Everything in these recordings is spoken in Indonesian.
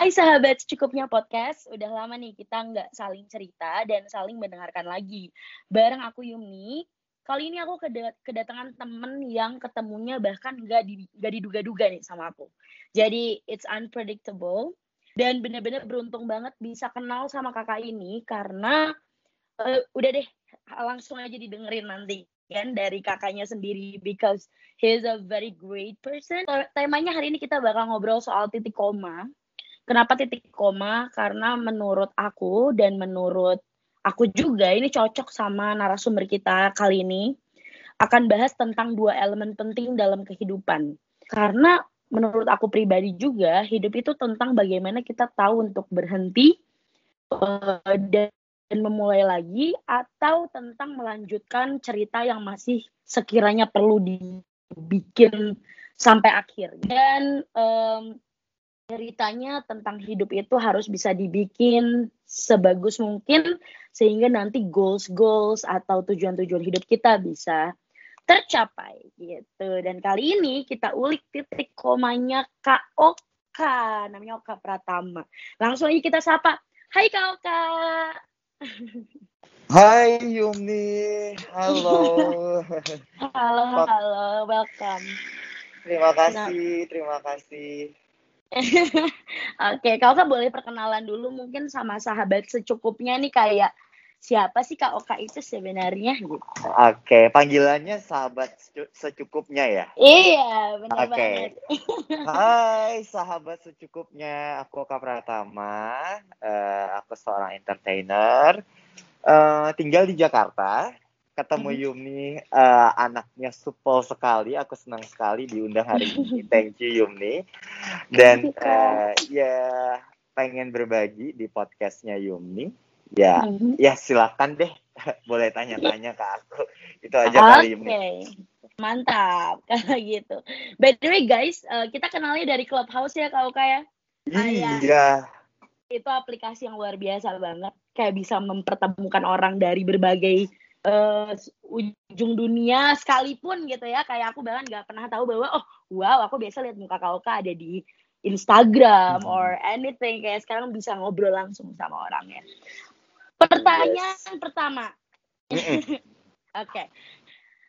Hai sahabat secukupnya podcast, udah lama nih kita nggak saling cerita dan saling mendengarkan lagi. Bareng aku Yumi, kali ini aku kedatangan temen yang ketemunya bahkan nggak di, diduga-duga nih sama aku. Jadi it's unpredictable dan bener-bener beruntung banget bisa kenal sama kakak ini karena uh, udah deh langsung aja didengerin nanti kan dari kakaknya sendiri because he is a very great person. Temanya hari ini kita bakal ngobrol soal titik koma Kenapa titik koma? Karena menurut aku dan menurut aku juga ini cocok sama narasumber kita kali ini akan bahas tentang dua elemen penting dalam kehidupan. Karena menurut aku pribadi juga hidup itu tentang bagaimana kita tahu untuk berhenti uh, dan memulai lagi atau tentang melanjutkan cerita yang masih sekiranya perlu dibikin sampai akhir. Dan um, ceritanya tentang hidup itu harus bisa dibikin sebagus mungkin sehingga nanti goals goals atau tujuan-tujuan hidup kita bisa tercapai gitu. Dan kali ini kita ulik titik komanya Kak Oka namanya Oka Pratama. Langsung aja kita sapa. Hai Kak Oka. Hai Yumi halo. Halo halo. Welcome. Terima kasih terima kasih Oke, kau kan boleh perkenalan dulu mungkin sama sahabat secukupnya nih kayak siapa sih Kak Oka itu sebenarnya gitu. Oke, panggilannya sahabat secukupnya ya? Iya, benar Oke. banget. Hai sahabat secukupnya, aku Oka Pratama, uh, aku seorang entertainer, uh, tinggal di Jakarta ketemu mm-hmm. Yumni uh, anaknya supel sekali aku senang sekali diundang hari ini. Thank you Yumni dan uh, ya pengen berbagi di podcastnya Yumni ya mm-hmm. ya silakan deh. Boleh tanya-tanya ke aku. Itu aja okay. kali Yumni mantap. Kalau gitu. By the way guys uh, kita kenalnya dari Clubhouse ya kau kayak iya. itu aplikasi yang luar biasa banget. Kayak bisa mempertemukan orang dari berbagai uh, ujung dunia sekalipun gitu ya kayak aku bahkan nggak pernah tahu bahwa oh wow aku biasa lihat muka Kauka ada di Instagram hmm. or anything kayak sekarang bisa ngobrol langsung sama orangnya. Pertanyaan yes. pertama, oke, okay.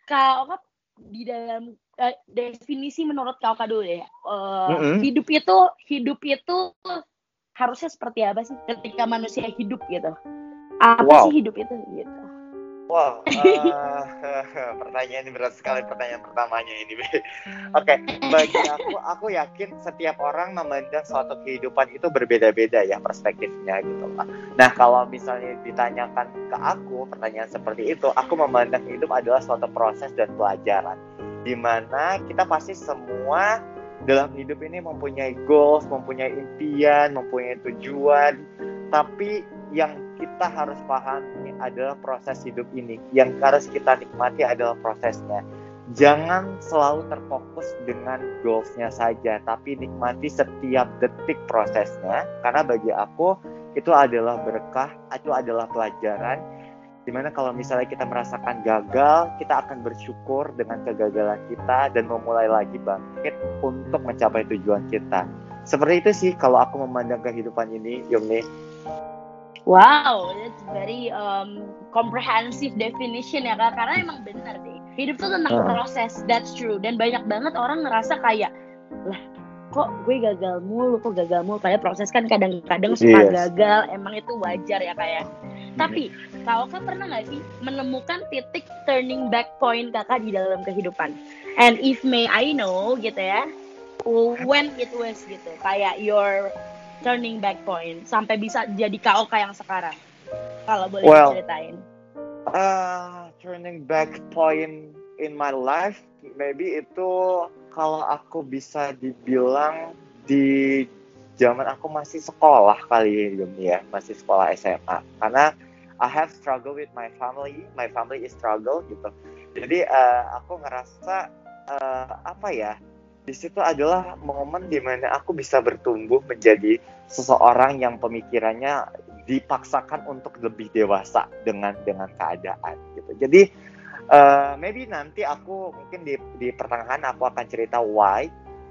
Kak di dalam uh, definisi menurut Kak dulu ya, uh, mm -hmm. hidup itu hidup itu harusnya seperti apa sih ketika manusia hidup gitu? Apa wow. sih hidup itu gitu? Wow, uh, pertanyaan ini berat sekali pertanyaan pertamanya ini. Oke, okay, bagi aku, aku yakin setiap orang memandang suatu kehidupan itu berbeda-beda ya perspektifnya gitu. Nah, kalau misalnya ditanyakan ke aku pertanyaan seperti itu, aku memandang hidup adalah suatu proses dan pelajaran. Di mana kita pasti semua dalam hidup ini mempunyai goals, mempunyai impian, mempunyai tujuan, tapi yang kita harus pahami adalah proses hidup ini. Yang harus kita nikmati adalah prosesnya. Jangan selalu terfokus dengan goalsnya saja, tapi nikmati setiap detik prosesnya. Karena bagi aku itu adalah berkah, itu adalah pelajaran. Di mana kalau misalnya kita merasakan gagal, kita akan bersyukur dengan kegagalan kita dan memulai lagi bangkit untuk mencapai tujuan kita. Seperti itu sih kalau aku memandang kehidupan ini, Yumi. Wow, that's very um, comprehensive definition ya kak. Karena emang benar deh. Hidup tuh tentang uh. proses, that's true. Dan banyak banget orang ngerasa kayak, lah kok gue gagal mulu, kok gagal mulu. Kayak proses kan kadang-kadang suka yes. gagal, emang itu wajar ya kayak. Ya. Hmm. Tapi, kak Oka pernah gak sih menemukan titik turning back point kakak di dalam kehidupan? And if may I know gitu ya, when it was gitu, kayak your turning back point sampai bisa jadi KOK yang sekarang? Kalau boleh well, diceritain. Uh, turning back point in my life, maybe itu kalau aku bisa dibilang di zaman aku masih sekolah kali ini ya, masih sekolah SMA. Karena I have struggle with my family, my family is struggle gitu. Jadi uh, aku ngerasa uh, apa ya? Di situ adalah momen di mana aku bisa bertumbuh menjadi seseorang yang pemikirannya dipaksakan untuk lebih dewasa dengan dengan keadaan gitu. Jadi uh, maybe nanti aku mungkin di di pertengahan aku akan cerita why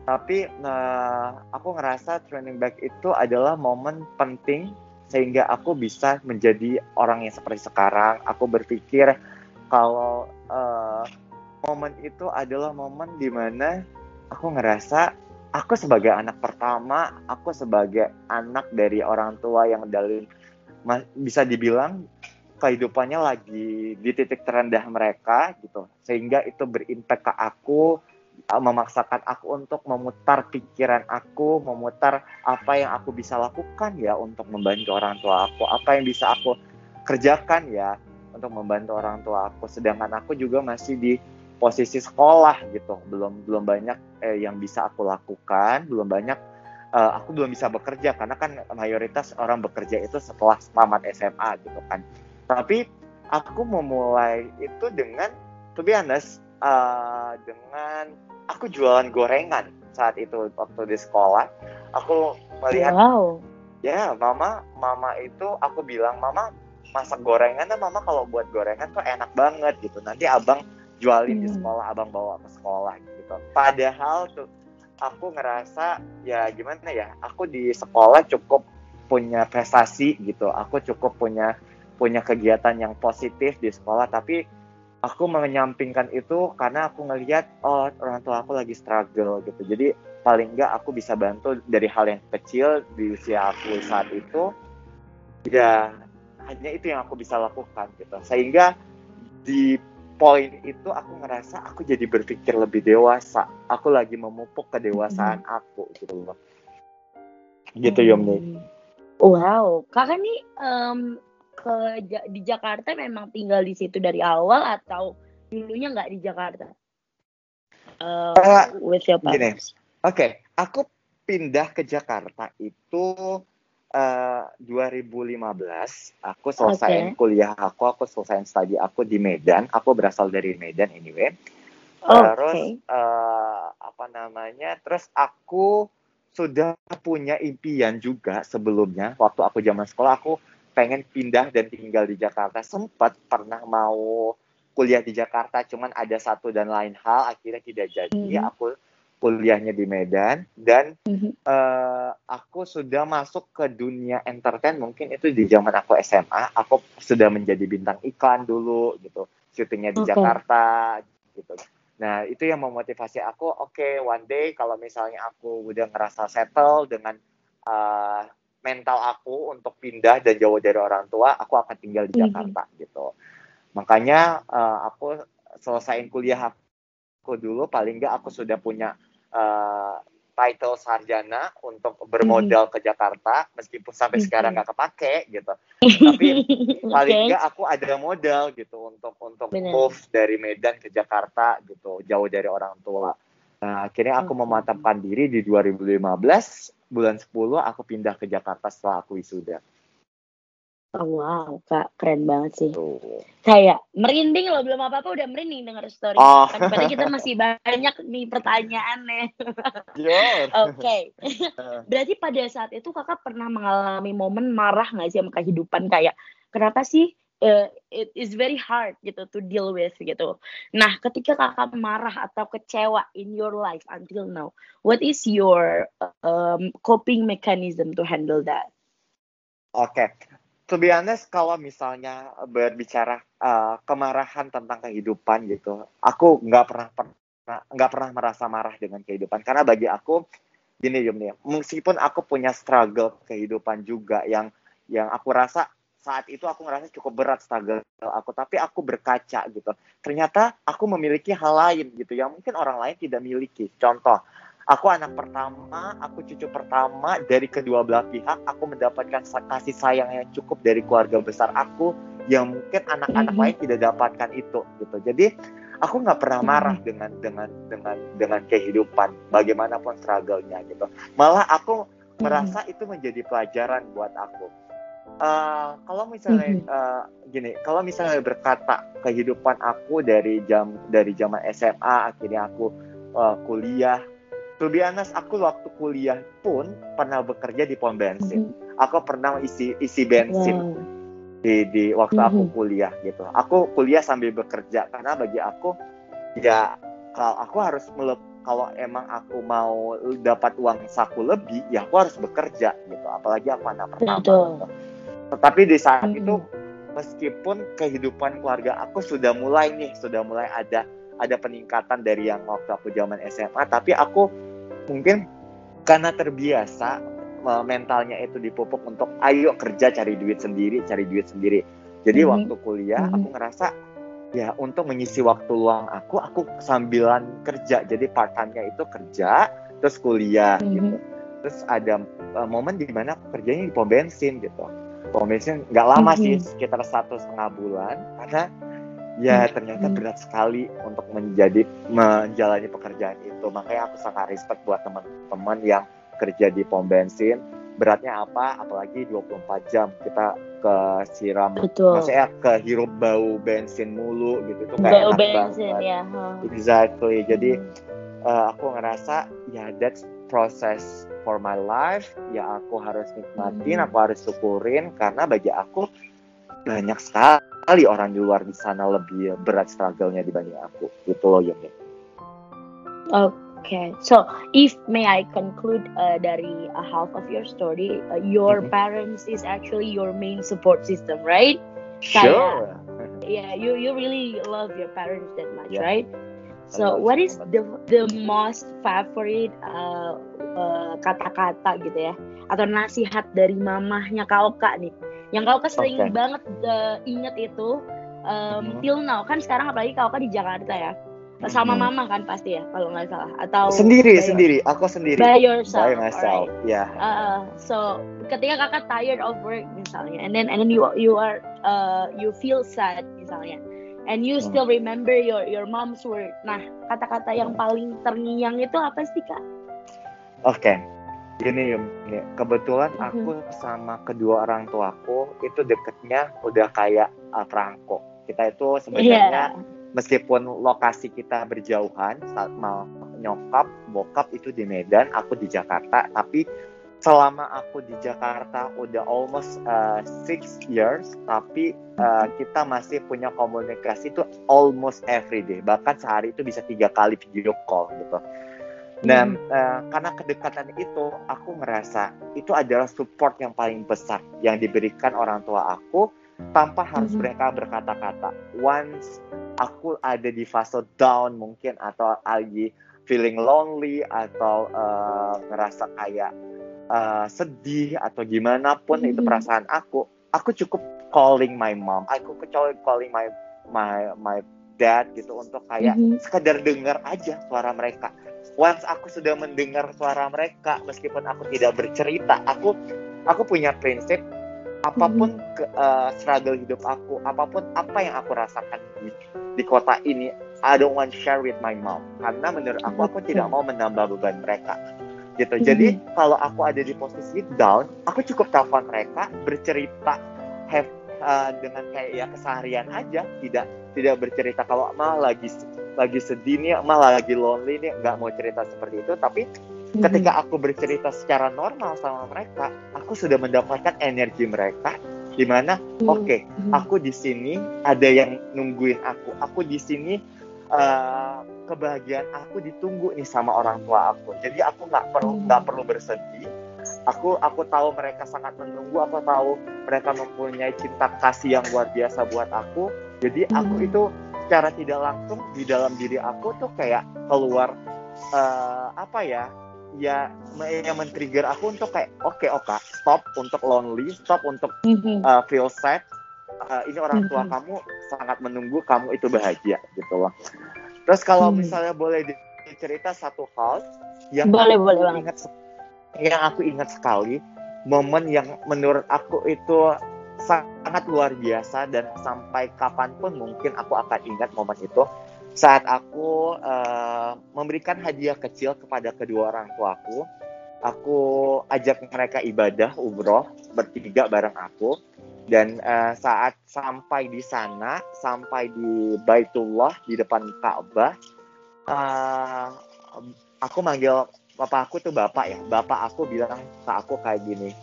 tapi uh, aku ngerasa turning back itu adalah momen penting sehingga aku bisa menjadi orang yang seperti sekarang aku berpikir kalau uh, momen itu adalah momen di mana aku ngerasa aku sebagai anak pertama, aku sebagai anak dari orang tua yang dari bisa dibilang kehidupannya lagi di titik terendah mereka gitu, sehingga itu berimpact ke aku, memaksakan aku untuk memutar pikiran aku, memutar apa yang aku bisa lakukan ya untuk membantu orang tua aku, apa yang bisa aku kerjakan ya untuk membantu orang tua aku. Sedangkan aku juga masih di posisi sekolah gitu. Belum belum banyak eh, yang bisa aku lakukan belum banyak uh, aku belum bisa bekerja. Karena kan mayoritas orang bekerja itu setelah tamat SMA gitu kan. Tapi aku memulai itu dengan to be honest uh, dengan aku jualan gorengan saat itu waktu di sekolah. Aku melihat wow. ya mama mama itu aku bilang mama masak gorengan dan mama kalau buat gorengan tuh enak banget gitu. Nanti abang jualin hmm. di sekolah abang bawa ke sekolah gitu. Padahal tuh aku ngerasa ya gimana ya aku di sekolah cukup punya prestasi gitu. Aku cukup punya punya kegiatan yang positif di sekolah tapi aku menyampingkan itu karena aku ngelihat oh orang tua aku lagi struggle gitu. Jadi paling enggak aku bisa bantu dari hal yang kecil di usia aku saat itu. Ya hanya itu yang aku bisa lakukan gitu. Sehingga di poin itu aku ngerasa aku jadi berpikir lebih dewasa. Aku lagi memupuk kedewasaan hmm. aku gitu loh. Gitu hmm. Yomni. Wow, kakak nih um, ke di Jakarta memang tinggal di situ dari awal atau dulunya nggak di Jakarta? Uh, uh, with your parents. Oke, okay. aku pindah ke Jakarta itu uh, eh, 2015 aku selesai okay. kuliah aku, aku selesai studi aku di Medan. Aku berasal dari Medan anyway. Terus uh, apa namanya? Terus aku sudah punya impian juga sebelumnya waktu aku zaman sekolah aku pengen pindah dan tinggal di Jakarta. Sempat pernah mau kuliah di Jakarta, cuman ada satu dan lain hal akhirnya tidak jadi. Mm -hmm. Aku kuliahnya di Medan dan mm-hmm. uh, aku sudah masuk ke dunia entertain mungkin itu di zaman aku SMA aku sudah menjadi bintang iklan dulu gitu syutingnya di okay. Jakarta gitu nah itu yang memotivasi aku oke okay, one day kalau misalnya aku udah ngerasa settle dengan uh, mental aku untuk pindah dan jauh dari orang tua aku akan tinggal di mm-hmm. Jakarta gitu makanya uh, aku selesaiin kuliah aku dulu paling nggak aku sudah punya uh, title sarjana untuk bermodal mm. ke Jakarta meskipun sampai mm. sekarang nggak kepake gitu tapi paling nggak aku ada modal gitu untuk untuk Bener. move dari Medan ke Jakarta gitu jauh dari orang tua nah, akhirnya aku okay. memantapkan diri di 2015 bulan 10 aku pindah ke Jakarta setelah aku wisuda Oh, wow, Kak, keren banget sih. Tuh. Kayak merinding loh, belum apa-apa udah merinding denger story. Oh. Kan padahal kita masih banyak nih pertanyaan nih. Oke. Okay. Berarti pada saat itu Kakak pernah mengalami momen marah nggak sih sama kehidupan kayak kenapa sih uh, it is very hard gitu to deal with gitu. Nah, ketika kakak marah atau kecewa in your life until now, what is your um, coping mechanism to handle that? Oke, okay to be kalau misalnya berbicara uh, kemarahan tentang kehidupan gitu aku nggak pernah nggak pernah merasa marah dengan kehidupan. Karena bagi aku gini Yum meskipun aku punya struggle kehidupan juga yang yang aku rasa saat itu aku ngerasa cukup berat struggle aku tapi aku berkaca gitu. Ternyata aku memiliki hal lain gitu yang mungkin orang lain tidak miliki. Contoh Aku anak pertama, aku cucu pertama dari kedua belah pihak. Aku mendapatkan kasih sayang yang cukup dari keluarga besar aku yang mungkin anak-anak mm-hmm. lain tidak dapatkan itu gitu. Jadi aku nggak pernah mm-hmm. marah dengan dengan dengan dengan kehidupan bagaimanapun struggle-nya gitu. Malah aku mm-hmm. merasa itu menjadi pelajaran buat aku. Uh, kalau misalnya uh, gini, kalau misalnya berkata kehidupan aku dari jam dari zaman SMA akhirnya aku uh, kuliah to be honest, aku waktu kuliah pun pernah bekerja di pom bensin. Mm-hmm. Aku pernah isi isi bensin wow. di di waktu mm-hmm. aku kuliah gitu. Aku kuliah sambil bekerja karena bagi aku ya kalau aku harus kalau emang aku mau dapat uang saku lebih ya aku harus bekerja gitu apalagi aku anak pertama gitu. tetapi di saat hmm. itu meskipun kehidupan keluarga aku sudah mulai nih sudah mulai ada ada peningkatan dari yang waktu aku zaman SMA tapi aku mungkin karena terbiasa mentalnya itu dipupuk untuk ayo kerja cari duit sendiri cari duit sendiri jadi mm-hmm. waktu kuliah mm-hmm. aku ngerasa ya untuk mengisi waktu luang aku aku sambilan kerja jadi part time-nya itu kerja terus kuliah mm-hmm. gitu terus ada uh, momen di mana aku kerjanya di pom bensin gitu pom bensin nggak lama mm-hmm. sih sekitar satu setengah bulan karena ya mm-hmm. ternyata berat sekali untuk menjadi menjalani pekerjaan itu makanya aku sangat respect buat teman-teman yang kerja di pom bensin beratnya apa apalagi 24 jam kita ke siram Betul. maksudnya ke hirup bau bensin mulu gitu tuh kayak bau bensin banget. ya huh. exactly jadi uh, aku ngerasa ya that's process for my life ya aku harus nikmatin hmm. aku harus syukurin karena bagi aku banyak sekali orang di luar di sana lebih berat struggle-nya dibanding aku gitu loh Yumi. Oke. Okay, so if may I conclude uh, dari a half of your story, uh, your mm-hmm. parents is actually your main support system, right? Sure. Kaya, yeah, you you really love your parents that much, yeah. right? So what is the the most favorite uh, uh, kata-kata gitu ya, atau nasihat dari mamahnya kak nih, yang kau kak sering okay. banget uh, inget itu um, mm-hmm. till now kan sekarang apalagi kau kak di Jakarta ya sama hmm. mama kan pasti ya kalau nggak salah atau sendiri sendiri aku sendiri by yourself by myself ya yeah. uh, so ketika kakak tired of work misalnya and then and then you you are uh, you feel sad misalnya and you hmm. still remember your your mom's word nah kata-kata yang paling terngiang itu apa sih kak oke okay. Gini Yum, kebetulan mm -hmm. aku sama kedua orang tuaku itu deketnya udah kayak uh, perangko kita itu sebenarnya yeah meskipun lokasi kita berjauhan saat mau nyokap bokap itu di Medan aku di Jakarta. Tapi selama aku di Jakarta udah almost uh, six years tapi uh, kita masih punya komunikasi itu almost every day. Bahkan sehari itu bisa tiga kali video call gitu dan uh, karena kedekatan itu aku ngerasa itu adalah support yang paling besar yang diberikan orang tua aku tanpa harus mm-hmm. mereka berkata-kata. Once aku ada di fase down mungkin atau lagi feeling lonely atau uh, ngerasa kayak uh, sedih atau gimana pun mm-hmm. itu perasaan aku, aku cukup calling my mom, aku kecuali calling my my my dad gitu untuk kayak mm-hmm. sekedar dengar aja suara mereka. Once aku sudah mendengar suara mereka, meskipun aku tidak bercerita, aku aku punya prinsip apa pun mm-hmm. ke, uh, struggle hidup aku, apa pun apa yang aku rasakan di, di kota ini, I don't want share with my mom karena menurut aku aku tidak mau menambah beban mereka. Gitu. Mm-hmm. Jadi kalau aku ada di posisi down, aku cukup telepon mereka, bercerita have uh, dengan kayak ya keseharian aja, tidak tidak bercerita kalau mah lagi lagi sedih nih, mah lagi lonely nih, nggak mau cerita seperti itu, tapi Hmm. ketika aku bercerita secara normal sama mereka, aku sudah mendapatkan energi mereka di mana hmm. oke, okay, hmm. aku di sini ada yang nungguin aku. Aku di sini uh, kebahagiaan aku ditunggu nih sama orang tua aku. Jadi aku nggak perlu nggak perlu bersedih. Aku aku tahu mereka sangat menunggu. Aku tahu mereka mempunyai cinta kasih yang luar biasa buat aku. Jadi aku itu secara tidak langsung di dalam diri aku tuh kayak keluar uh, apa ya ya yang men-trigger aku untuk kayak oke okay, oke stop untuk lonely stop untuk uh, feel sad uh, ini orang tua mm-hmm. kamu sangat menunggu kamu itu bahagia gitu loh terus kalau mm. misalnya boleh dicerita satu hal yang boleh aku boleh ingat yang aku ingat sekali momen yang menurut aku itu sangat luar biasa dan sampai kapan pun mungkin aku akan ingat momen itu. Saat aku uh, memberikan hadiah kecil kepada kedua orang tuaku, aku ajak mereka ibadah umroh bertiga bareng aku. Dan uh, saat sampai di sana sampai di Baitullah di depan Ka'bah uh, aku manggil bapak aku tuh bapak ya. Bapak aku bilang ke aku kayak gini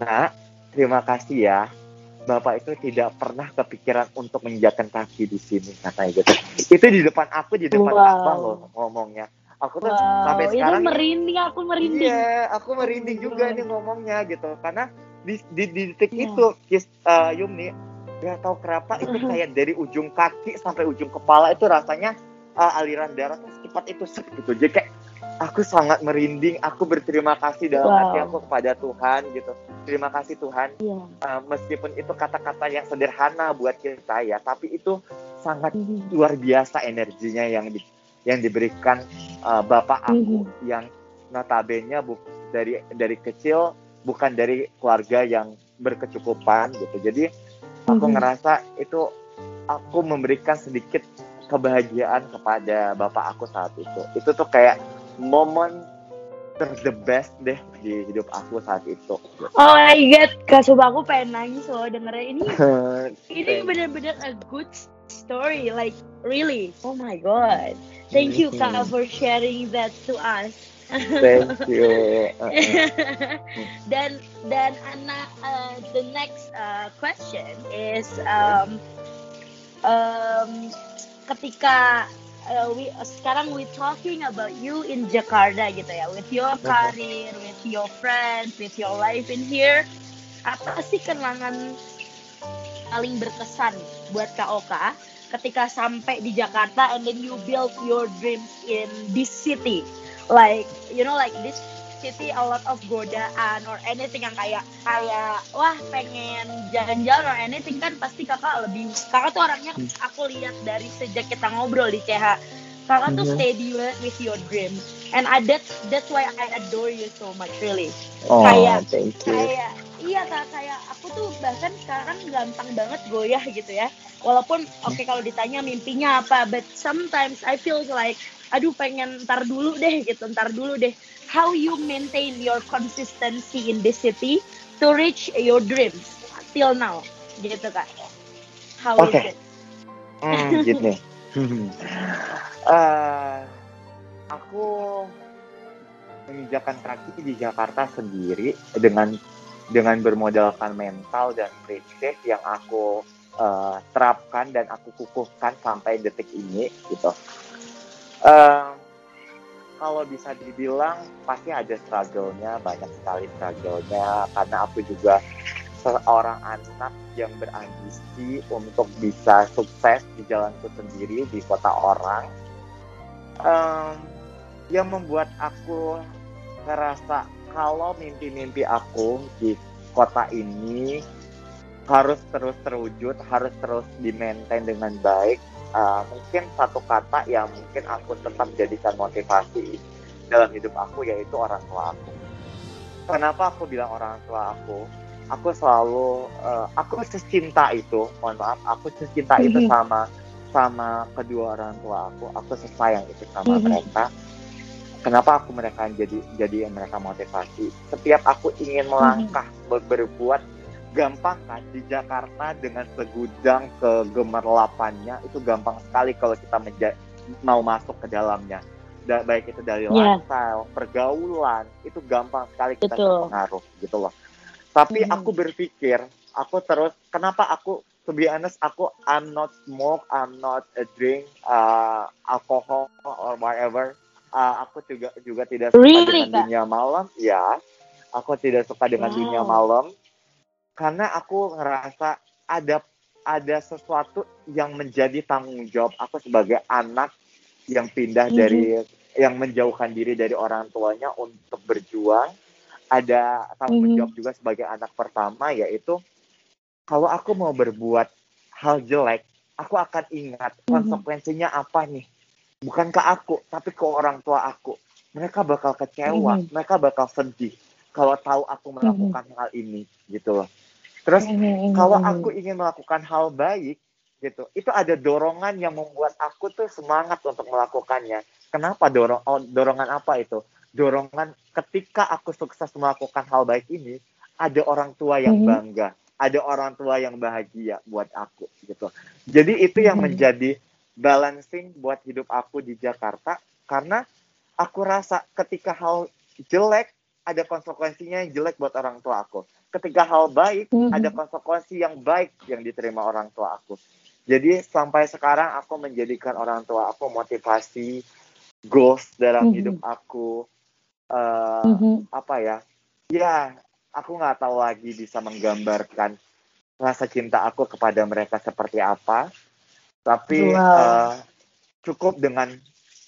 nak terima kasih ya bapak itu tidak pernah kepikiran untuk menginjakan kaki di sini katanya gitu itu di depan aku di depan wow. abang loh ngomongnya aku tuh Wow, sampai itu sekarang merinding, aku merinding. iya aku merinding juga nih ngomongnya gitu karena di di, di detik Iya. itu kis uh, Yumni nggak tahu kenapa itu kayak dari ujung kaki sampai ujung kepala itu rasanya uh, aliran darah tuh secepat itu set gitu jadi kayak aku sangat merinding aku berterima kasih dalam Wow. hati aku kepada Tuhan gitu terima kasih Tuhan Iya. Uh, meskipun itu kata-kata yang sederhana buat kita ya tapi itu sangat Mhm. luar biasa energinya yang di, yang diberikan uh, bapak aku Mhm. yang notabene bu, dari dari kecil bukan dari keluarga yang berkecukupan gitu jadi aku Mhm. ngerasa itu aku memberikan sedikit kebahagiaan kepada bapak aku saat itu itu tuh kayak momen ter the best deh di hidup aku saat itu Oh my god, Kak Sumpah aku pengen nangis loh dengernya ini. Ini bener-bener a good story, like really. Oh my god. Thank you Kak Mhm. for sharing that to us. thank you dan dan anak uh, the next uh, question is um, um, ketika uh, we sekarang we talking about you in Jakarta gitu ya. With your career with your friends with your life in here. Apa sih kenangan paling berkesan buat Kak Oka ketika sampai di Jakarta and then you build your dreams in this city? Like you know like this city a lot of godaan or anything yang kayak kayak wah pengen jalan-jalan or anything kan pasti kakak lebih kakak tuh orangnya aku lihat dari sejak kita ngobrol di CH kakak tuh Mhm. steady banget with your dreams and I, that's that's why I adore you so much really. Oh Kayak- thank you. kayak iya kak kayak aku tuh bahkan sekarang gampang banget goyah gitu ya. Walaupun oke kalau ditanya mimpinya apa but sometimes I feel like aduh pengen ntar dulu deh gitu ntar dulu deh how you maintain your consistency in this city to reach your dreams till now gitu kak how Oke. is it Hmm, gini. Eh, aku menginjakan kaki di Jakarta sendiri dengan dengan bermodalkan mental dan prinsip yang aku eh, terapkan dan aku kukuhkan sampai detik ini gitu. Eh, kalau bisa dibilang pasti ada struggle-nya, banyak sekali struggle-nya. Karena aku juga seorang anak yang berambisi untuk bisa sukses di jalanku sendiri di kota orang. Em, yang membuat aku ngerasa kalau mimpi-mimpi aku di kota ini harus terus terwujud harus terus di maintain dengan baik Eh, mungkin satu kata yang mungkin aku tetap jadikan motivasi dalam hidup aku yaitu orang tua aku. Kenapa aku bilang orang tua aku? Aku selalu eh, aku secinta itu mohon maaf aku secinta itu Mhm. sama sama kedua orang tua aku. Aku sesayang itu sama Mhm. mereka. Kenapa aku mereka jadi jadi mereka motivasi? Setiap aku ingin melangkah ber- berbuat gampang kan di Jakarta dengan segudang kegemerlapannya itu gampang sekali kalau kita menja- mau masuk ke dalamnya Da- baik itu dari Iya. lifestyle pergaulan itu gampang sekali kita Betul. terpengaruh gitu loh tapi Mhm. aku berpikir aku terus kenapa aku to be honest aku I'm not smoke I'm not a drink uh, alcohol or whatever Uh, aku juga juga tidak suka Really, dengan Kak? dunia malam ya aku tidak suka dengan Wow. dunia malam karena aku ngerasa ada ada sesuatu yang menjadi tanggung jawab aku sebagai anak yang pindah Mhm. dari yang menjauhkan diri dari orang tuanya untuk berjuang ada tanggung Mhm. jawab juga sebagai anak pertama yaitu kalau aku mau berbuat hal jelek aku akan ingat Mhm. konsekuensinya apa nih bukan ke aku tapi ke orang tua aku mereka bakal kecewa Mhm. mereka bakal sedih kalau tahu aku melakukan hal ini gitu loh terus Mhm, kalau mhm. aku ingin melakukan hal baik gitu itu ada dorongan yang membuat aku tuh semangat untuk melakukannya kenapa dorong oh, dorongan apa itu dorongan ketika aku sukses melakukan hal baik ini ada orang tua yang Mhm. bangga ada orang tua yang bahagia buat aku gitu jadi itu yang Mhm. menjadi balancing buat hidup aku di Jakarta karena aku rasa ketika hal jelek ada konsekuensinya yang jelek buat orang tua aku ketika hal baik Mhm. ada konsekuensi yang baik yang diterima orang tua aku. Jadi sampai sekarang aku menjadikan orang tua aku motivasi goals dalam Mhm. hidup aku eh, Mhm. apa ya ya aku nggak tahu lagi bisa menggambarkan rasa cinta aku kepada mereka seperti apa tapi Wow. eh, cukup dengan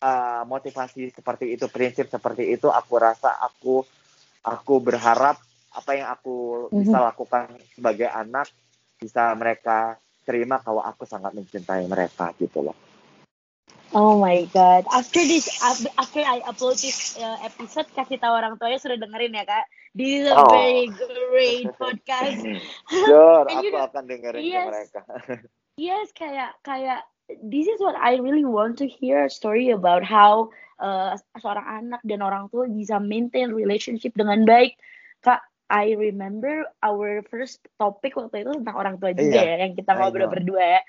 eh, motivasi seperti itu prinsip seperti itu aku rasa aku aku berharap apa yang aku Mhm. bisa lakukan sebagai anak bisa mereka terima kalau aku sangat mencintai mereka gitu loh Oh my god. After this, af- after I upload this uh, episode, kasih tahu orang tuanya sudah dengerin ya kak. This is a Oh. very great podcast. Sure, aku know- akan dengerin ke Yes. mereka. Yes, kayak kayak this is what I really want to hear a story about how uh, seorang anak dan orang tua bisa maintain relationship dengan baik. Kak, I remember our first topic waktu itu tentang orang tua juga Iya, ya, yang kita ngobrol berdua ya.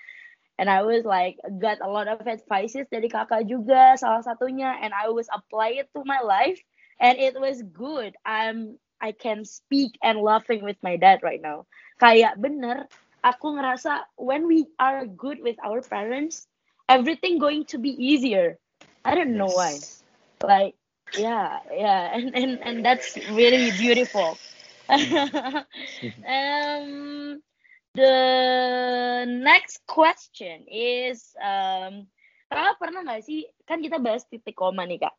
And I was like got a lot of advices dari kakak juga salah satunya, and I was apply it to my life, and it was good. I'm I can speak and laughing with my dad right now. Kayak bener, aku ngerasa when we are good with our parents, everything going to be easier. I don't know why. Like yeah, yeah, and and and that's really beautiful. um, the next question is um, kakak pernah nggak sih kan kita bahas titik koma nih kak?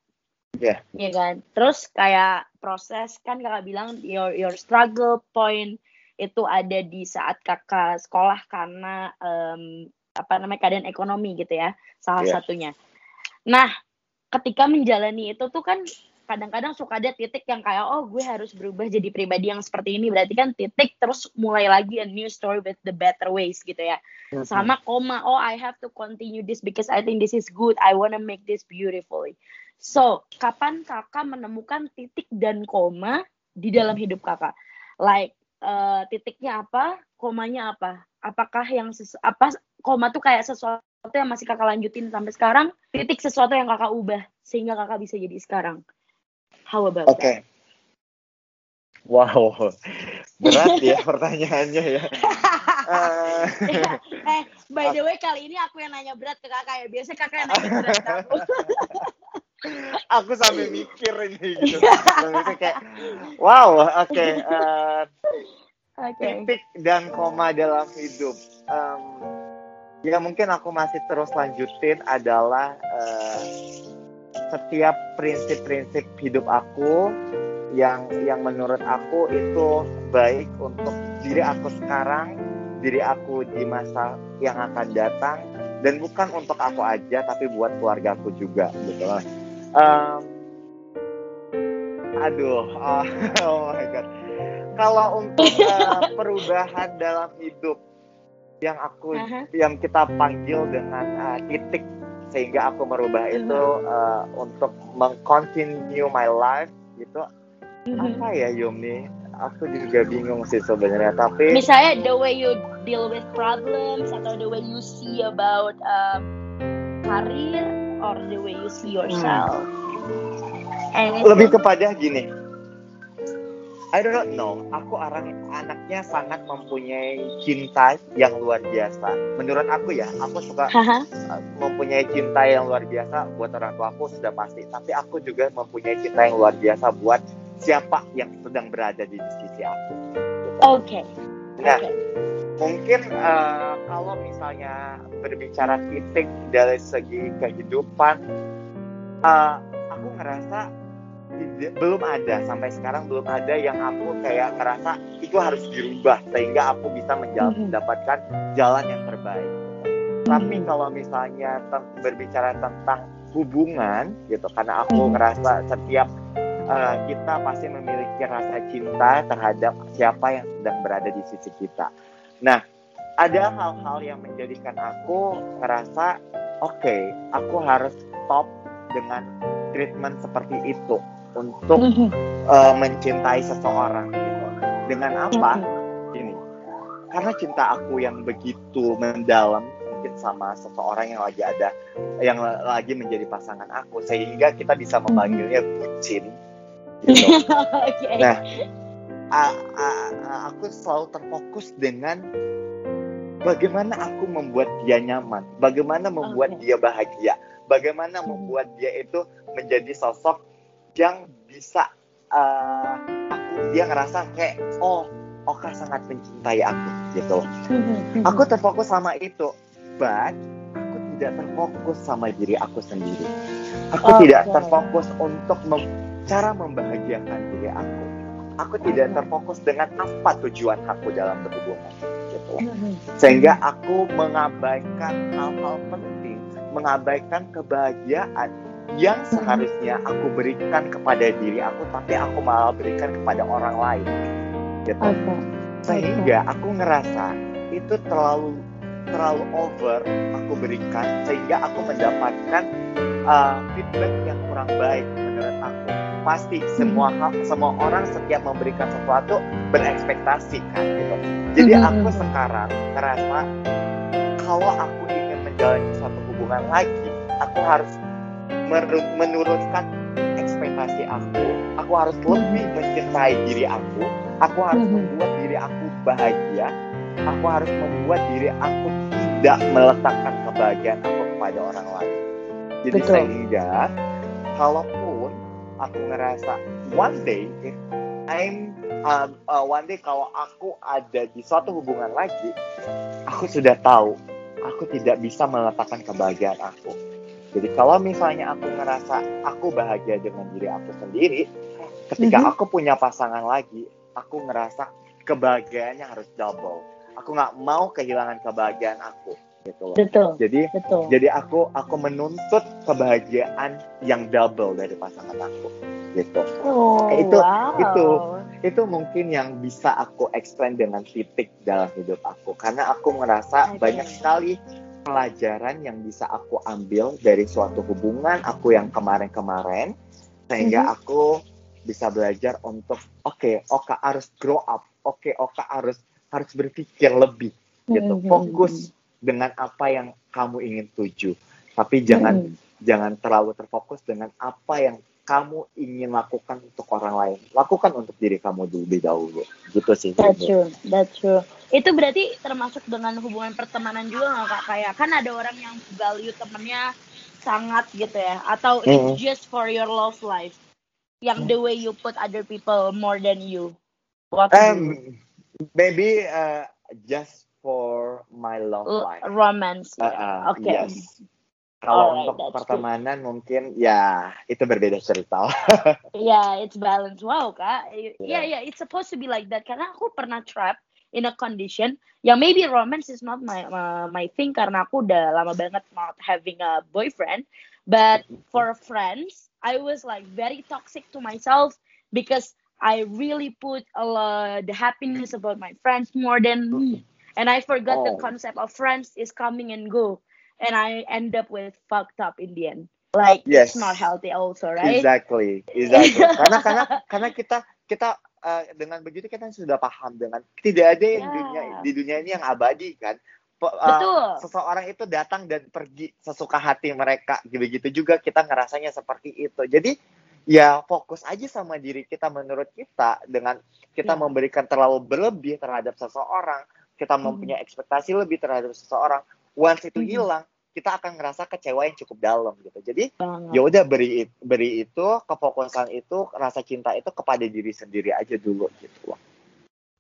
Iya. Iya kan. Terus kayak proses kan kakak bilang your your struggle point itu ada di saat kakak sekolah karena em, apa namanya keadaan ekonomi gitu ya salah Iya. satunya. Nah ketika menjalani itu tuh kan kadang-kadang suka ada titik yang kayak oh gue harus berubah jadi pribadi yang seperti ini. Berarti kan titik terus mulai lagi a new story with the better ways gitu ya. Sama koma oh I have to continue this because I think this is good. I wanna make this beautifully. So kapan kakak menemukan titik dan koma di dalam hidup kakak? Like eh, titiknya apa komanya apa? Apakah yang sesu- apa koma tuh kayak sesuatu yang masih kakak lanjutin sampai sekarang? Titik sesuatu yang kakak ubah sehingga kakak bisa jadi sekarang how about Oke. Wow, berat ya pertanyaannya ya. That eh by the way kali ini aku yang nanya berat ke kakak ya biasanya kakak yang nanya berat aku aku sampai mikir ini gitu. Sampai kayak, wow, oke. eh, oke titik dan koma dalam hidup. Em, ya mungkin aku masih terus lanjutin adalah eh, setiap prinsip-prinsip hidup aku yang yang menurut aku itu baik untuk diri aku sekarang, diri aku di masa yang akan datang dan bukan untuk aku aja tapi buat keluargaku juga gitu. Em, aduh, oh, oh my god. Kalau untuk eh, perubahan dalam hidup yang aku Aha. yang kita panggil dengan eh, titik sehingga aku merubah itu eh, untuk mengcontinue my life gitu Mhm. apa ya Yumi aku juga bingung sih sebenarnya tapi misalnya the way you deal with problems atau the way you see about um, karir or the way you see yourself Anything? lebih kepada gini I don't know. Aku orang anaknya sangat mempunyai cinta yang luar biasa. Menurut aku ya aku suka uh, mempunyai cinta yang luar biasa buat orang tua aku sudah pasti. Tapi aku juga mempunyai cinta yang luar biasa buat siapa yang sedang berada di sisi aku. Oke. Nah, Oke. mungkin uh, kalau misalnya berbicara titik dari segi kehidupan, uh, aku ngerasa tidak- belum ada sampai sekarang belum ada yang aku kayak ngerasa itu harus dirubah sehingga aku bisa menjal- mendapatkan jalan yang terbaik. Tapi kalau misalnya berbicara tentang hubungan gitu, karena aku ngerasa setiap uh, kita pasti memiliki rasa cinta terhadap siapa yang sedang berada di sisi kita. Nah, ada hal-hal yang menjadikan aku ngerasa, oke, aku harus stop dengan treatment seperti itu untuk Mhm. uh, mencintai seseorang gitu. Dengan apa? Mhm. Ini, karena cinta aku yang begitu mendalam mungkin sama seseorang yang lagi ada, yang la- lagi menjadi pasangan aku, sehingga kita bisa memanggilnya bucin. Gitu. Nah, a- a- a- aku selalu terfokus dengan bagaimana aku membuat dia nyaman, bagaimana membuat Oke. dia bahagia, bagaimana Hmm. membuat dia itu menjadi sosok yang bisa uh, aku dia ngerasa kayak oh Oka sangat mencintai aku gitu. Aku terfokus sama itu, but aku tidak terfokus sama diri aku sendiri. Aku oh, tidak terfokus untuk mem cara membahagiakan diri aku. Aku tidak terfokus dengan apa tujuan aku dalam berhubungan gitu. Sehingga aku mengabaikan hal-hal penting, mengabaikan kebahagiaan yang seharusnya aku berikan kepada diri aku tapi aku malah berikan kepada orang lain. Gitu. Okay. sehingga aku ngerasa itu terlalu terlalu over aku berikan sehingga aku mendapatkan uh, feedback yang kurang baik menurut aku. Pasti semua hal, semua orang setiap memberikan sesuatu berekspektasi kan gitu. Jadi mm-hmm. aku sekarang ngerasa kalau aku ingin menjalani suatu hubungan lagi aku harus menurunkan ekspektasi aku aku harus lebih mencintai diri aku Aku harus mm-hmm. membuat diri aku bahagia. Aku harus membuat diri aku tidak meletakkan kebahagiaan aku kepada orang lain. Jadi Betul. sehingga kalaupun aku ngerasa one day if I'm uh, uh, one day kalau aku ada di suatu hubungan lagi, aku sudah tahu aku tidak bisa meletakkan kebahagiaan aku. Jadi kalau misalnya aku ngerasa aku bahagia dengan diri aku sendiri, ketika -hmm. aku punya pasangan lagi, aku ngerasa kebahagiaannya harus double. Aku nggak mau kehilangan kebahagiaan aku gitu loh. Betul. Jadi betul. jadi aku aku menuntut kebahagiaan yang double dari pasangan aku gitu. Oh, itu wow. itu itu mungkin yang bisa aku explain dengan titik dalam hidup aku karena aku merasa okay. banyak sekali pelajaran yang bisa aku ambil dari suatu hubungan aku yang kemarin-kemarin sehingga mm -hmm. aku bisa belajar untuk oke okay, Oka harus grow up oke okay, Oka harus harus berpikir lebih gitu mm-hmm. fokus dengan apa yang kamu ingin tuju tapi jangan mm-hmm. jangan terlalu terfokus dengan apa yang kamu ingin lakukan untuk orang lain lakukan untuk diri kamu dulu lebih dahulu gitu sih that's true that's true itu berarti termasuk dengan hubungan pertemanan juga nggak kak kayak kan ada orang yang value temennya sangat gitu ya atau mm-hmm. it's just for your love life yang the way you put other people more than you? What um, maybe uh, just for my love life. Romance. Uh, uh, Oke. Okay. Yes. Kalau right, untuk pertemanan good. mungkin ya itu berbeda cerita. yeah, it's balance. Wow, Kak. Yeah. yeah, yeah, it's supposed to be like that. Karena aku pernah trap in a condition yang maybe romance is not my uh, my thing karena aku udah lama banget not having a boyfriend. But for friends, I was like very toxic to myself because I really put a lot, the happiness about my friends more than me. And I forgot oh. the concept of friends is coming and go. And I end up with fucked up in the end. Like yes. it's not healthy also, right? Exactly. Exactly. karena karena karena kita kita uh, dengan begitu kita sudah paham dengan tidak ada yang yeah. dunia di dunia ini yang abadi kan. Uh, seseorang itu datang dan pergi sesuka hati mereka begitu juga kita ngerasanya seperti itu jadi ya fokus aja sama diri kita menurut kita dengan kita yeah. memberikan terlalu berlebih terhadap seseorang kita hmm. mempunyai ekspektasi lebih terhadap seseorang once itu hmm. hilang kita akan ngerasa kecewa yang cukup dalam gitu jadi ya udah beri beri itu kefokusan itu rasa cinta itu kepada diri sendiri aja dulu gitu loh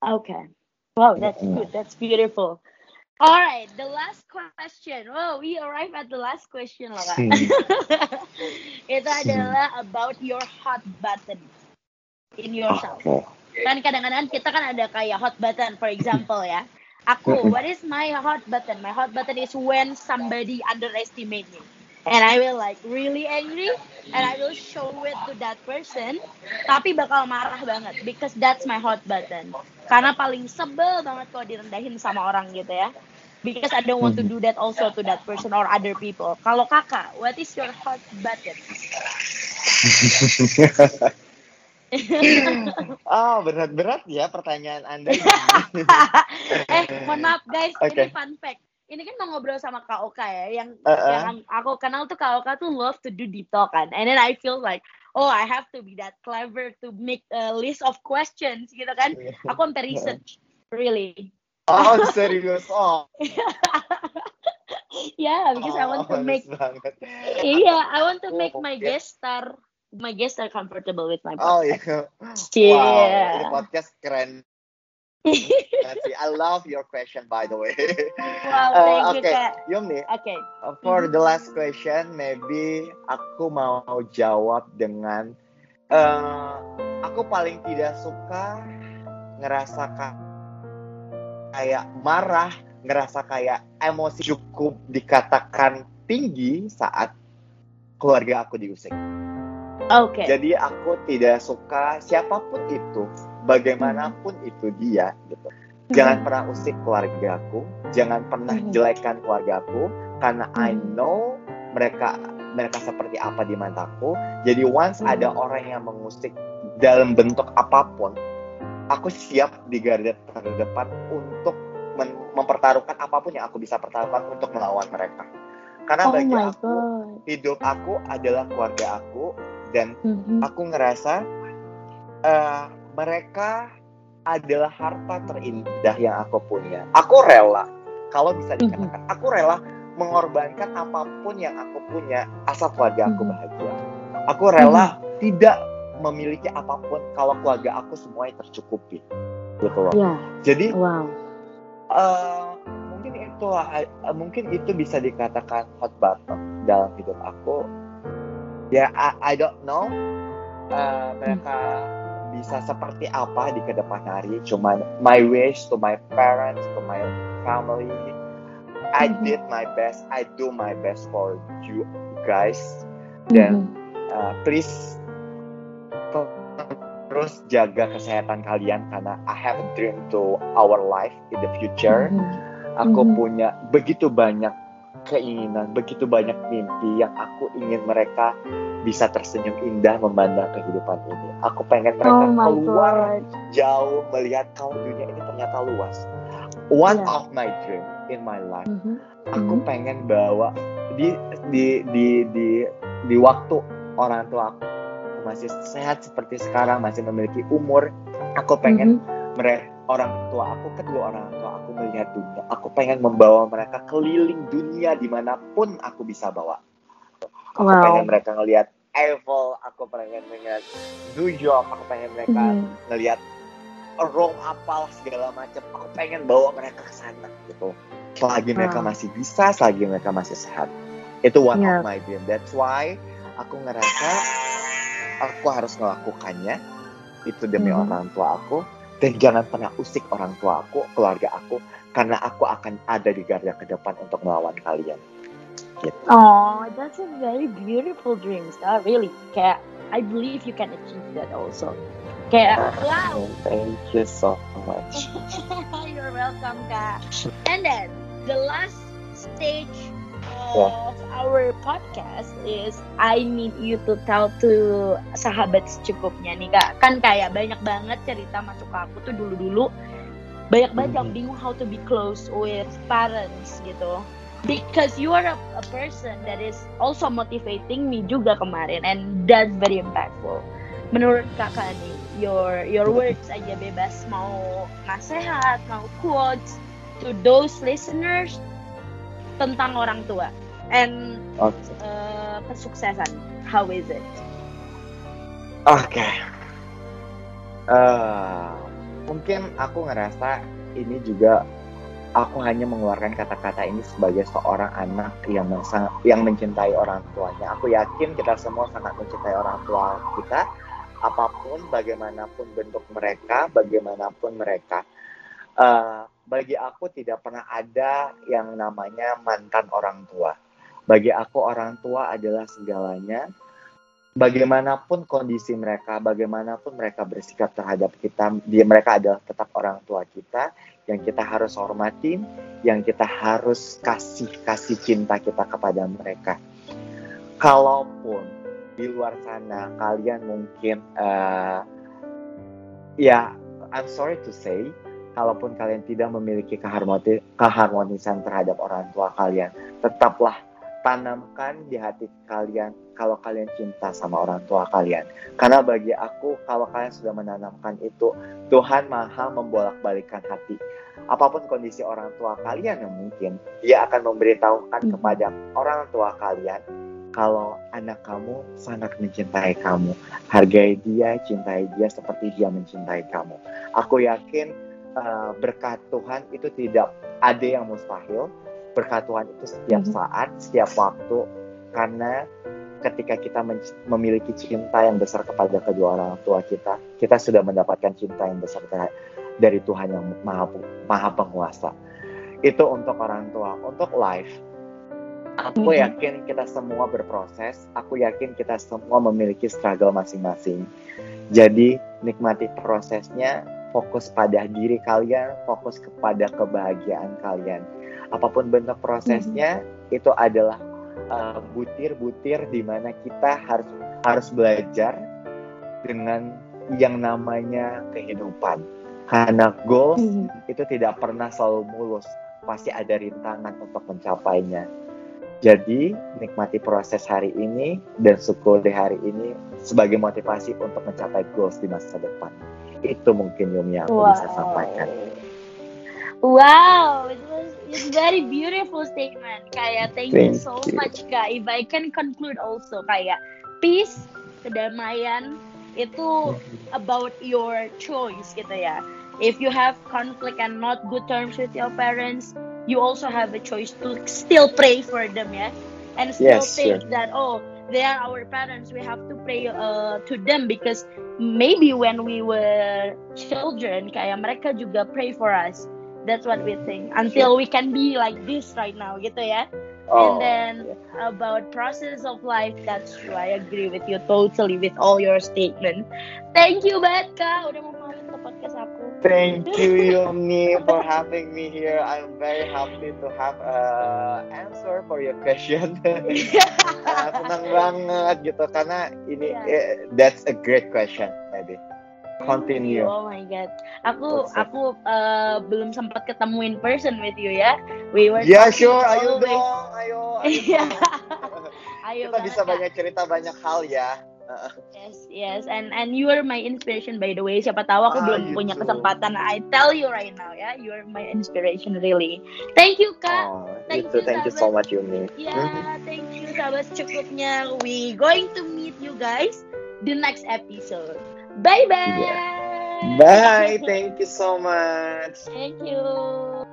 oke okay. wow that's good that's beautiful Alright, the last question. Oh, we arrive at the last question loh kak. Hmm. Itu adalah about your hot button in yourself. Okay. Kan kadang-kadang kita kan ada kayak hot button, for example ya. Aku, what is my hot button? My hot button is when somebody underestimate me. And I will like really angry and I will show it to that person. Tapi bakal marah banget because that's my hot button. Karena paling sebel banget kalau direndahin sama orang gitu ya because I don't want to do that also to that person or other people. Kalau kakak, what is your hot button? oh berat-berat ya pertanyaan anda. eh mohon maaf guys, okay. ini fun fact. Ini kan mau ngobrol sama Kak Oka ya, yang uh -uh. yang aku kenal tuh Kak Oka tuh love to do deep talk kan, and then I feel like oh I have to be that clever to make a list of questions gitu kan. Aku sampai research really Oh serius? Oh. yeah, because I want to Oh, make banget. yeah, I want to Oh, make my guest star my guest are comfortable with my Oh podcast. iya. Wow, Yeah. ini podcast keren. I love your question by the way. wow, Uh, thank you oke. Kak. Yum nih, Okay. uh, for the last question, maybe aku mau jawab dengan uh, aku paling tidak suka ngerasa ka- kayak marah, ngerasa kayak emosi cukup dikatakan tinggi saat keluarga aku diusik. Okay. Jadi aku tidak suka siapa pun itu, bagaimanapun itu dia gitu. Jangan pernah usik keluargaku, jangan pernah Mhm. jelekkan keluargaku karena I Mhm. know mereka mereka seperti apa di mataku. Jadi once Mhm. ada orang yang mengusik dalam bentuk apa pun, aku siap di garda terdepan untuk mempertaruhkan apa pun yang aku bisa pertaruhkan untuk melawan mereka. Karena Oh bagi aku god. hidup aku adalah keluarga aku dan Mhm. aku ngerasa eh, mereka adalah harta terindah yang aku punya. Aku rela, kalau bisa dikatakan, aku rela mengorbankan apa pun yang aku punya asal keluarga aku Mhm. bahagia. Aku rela tidak memiliki apa pun kalau keluarga aku semuanya tercukupi. Gitu loh. Yeah. Jadi Wow. eh, mungkin itu eh, mungkin itu bisa dikatakan hot button dalam hidup aku. Ya, I, I don't know eh, mereka bisa seperti apa di ke depan hari. Cuman my wish to my parents, to my family, I Mhm. did my best. I do my best for you guys. Dan Mhm. uh, please ter- terus jaga kesehatan kalian karena I have a dream to our life in the future. Mhm. Aku punya begitu banyak keinginan, begitu banyak mimpi yang aku ingin mereka bisa tersenyum indah memandang kehidupan ini. Aku pengen mereka Oh keluar god. jauh melihat kalau dunia ini ternyata luas. One Yeah. of my dream in my life, Mhm. aku Mhm. pengen bawa di di di di di waktu orang tua aku masih sehat seperti sekarang, masih memiliki umur, aku pengen Mhm. mereka orang tua aku kedua orang tua aku melihat dunia aku pengen membawa mereka keliling dunia di mana pun aku bisa bawa aku Wow. pengen mereka ngelihat Eiffel aku pengen melihat New York aku pengen mereka Mhm. ngelihat Rome apal segala macam aku pengen bawa mereka ke sana gitu selagi mereka Wow. masih bisa selagi mereka masih sehat itu one Yeah. of my dream that's why aku ngerasa aku harus melakukannya itu demi Mhm. orang tua aku dan jangan pernah usik orang tua aku keluarga aku karena aku akan ada di garda ke depan untuk melawan kalian Oh, that's a very beautiful dream, Star. Really, kayak I believe you can achieve that also. Kayak wow. thank you so much You're welcome, Kak. And then the last stage. Of our podcast is I need you to tell to sahabat secukupnya nih Kak. Kan kayak banyak banget cerita masuk ke aku tuh dulu-dulu banyak banget yang Mhm. bingung how to be close with parents gitu. Because you are a, a person that is also motivating me juga kemarin and that's very impactful. Menurut kakak nih, your your words aja bebas mau nasihat, mau quotes to those listeners tentang orang tua and oke uh, kesuksesan. How is it? oke Eh, mungkin aku ngerasa ini juga aku hanya mengeluarkan kata-kata ini sebagai seorang anak yang sangat yang mencintai orang tuanya. Aku yakin kita semua sangat mencintai orang tua kita, apa pun bagaimanapun bentuk mereka, bagaimanapun mereka. Eh, bagi aku tidak pernah ada yang namanya mantan orang tua. Bagi aku orang tua adalah segalanya. Bagaimanapun kondisi mereka, bagaimanapun mereka bersikap terhadap kita, dia mereka adalah tetap orang tua kita yang kita harus hormati, yang kita harus kasih kasih cinta kita kepada mereka. Kalaupun di luar sana kalian mungkin eh, ya I'm sorry to say, kalaupun kalian tidak memiliki keharmoni- keharmonisan terhadap orang tua kalian, tetaplah tanamkan di hati kalian kalau kalian cinta sama orang tua kalian. Karena bagi aku, kalau kalian sudah menanamkan itu, Tuhan maha membolak-balikan hati. Apa pun kondisi orang tua kalian yang mungkin, dia akan memberitahukan hmm. kepada orang tua kalian kalau anak kamu sangat mencintai kamu. Hargai dia, cintai dia seperti dia mencintai kamu. Aku yakin uh, berkat Tuhan itu tidak ada yang mustahil berkat Tuhan itu setiap mm-hmm. saat, setiap waktu, karena ketika kita memiliki cinta yang besar kepada kedua orang tua kita, kita sudah mendapatkan cinta yang besar dari Tuhan yang maha, maha penguasa. Itu untuk orang tua, untuk life. Aku mm-hmm. yakin kita semua berproses, aku yakin kita semua memiliki struggle masing-masing. Jadi nikmati prosesnya, fokus pada diri kalian, fokus kepada kebahagiaan kalian apa pun bentuk prosesnya hmm. itu adalah uh, butir-butir di mana kita harus harus belajar dengan yang namanya kehidupan. Karena goals hmm. itu tidak pernah selalu mulus, pasti ada rintangan untuk mencapainya. Jadi nikmati proses hari ini dan syukur di hari ini sebagai motivasi untuk mencapai goals di masa depan. Itu mungkin Yumi yang aku wow. bisa sampaikan. Wow, it was it's very beautiful statement. Kayak thank, thank you so you. much kak. If I can conclude also kayak peace, kedamaian itu about your choice gitu ya. If you have conflict and not good terms with your parents, you also have a choice to still pray for them ya, and still yes, think sure. that oh they are our parents. We have to pray uh, to them because maybe when we were children kayak mereka juga pray for us That's what we think. Until we can be like this right now, gitu ya. Oh. And then about process of life, that's true. I agree with you totally with all your statement. Thank you banget kak, udah mau main ke podcast aku. Thank you Yumi for having me here. I'm very happy to have a answer for your question. uh, senang banget gitu karena ini yeah. eh, that's a great question, maybe continue. Oh my god. Aku aku uh, belum sempat ketemu in person with you ya. We were Yeah, sure. Ayo dong. Ayo. Ayo. ayo Kita bisa banyak cerita banyak hal ya. Yes, yes. And and you are my inspiration by the way. Siapa tahu aku ah, belum punya too. kesempatan. I tell you right now ya, you are my inspiration really. Thank you Kak. Oh, thank you, thank you so much Yumi. Yeah, thank you sahabat cukupnya. We going to meet you guys the next episode. Bye bye. Yeah. Bye. Thank you so much. Thank you.